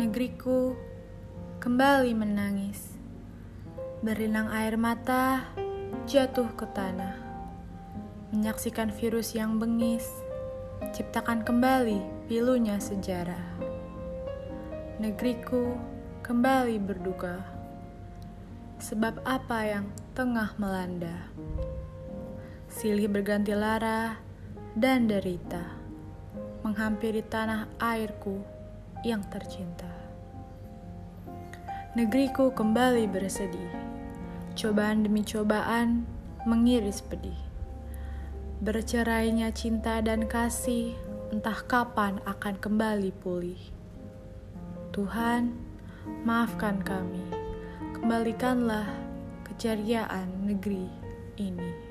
Negeriku kembali menangis. Berlinang air mata jatuh ke tanah. Menyaksikan virus yang bengis, ciptakan kembali pilunya sejarah. Negeriku kembali berduka. Sebab apa yang tengah melanda? Silih berganti lara dan derita menghampiri tanah airku yang tercinta. Negeriku kembali bersedih, cobaan demi cobaan mengiris pedih. Bercerainya cinta dan kasih, entah kapan akan kembali pulih. Tuhan, maafkan kami, kembalikanlah keceriaan negeri ini.